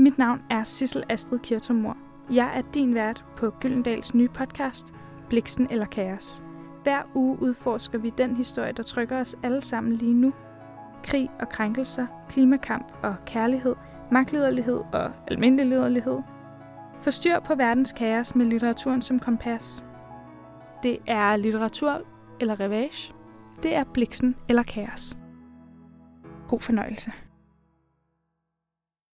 Mit navn er Sissel Astrid Kirtomor. Jeg er din vært på Gyldendals nye podcast, Bliksen eller Kaos. Hver uge udforsker vi den historie, der trykker os alle sammen lige nu. Krig og krænkelser, klimakamp og kærlighed, magtlederlighed og almindelig lederlighed. Forstyr på verdens kaos med litteraturen som kompas. Det er litteratur eller revage. Det er Bliksen eller Kaos. God fornøjelse.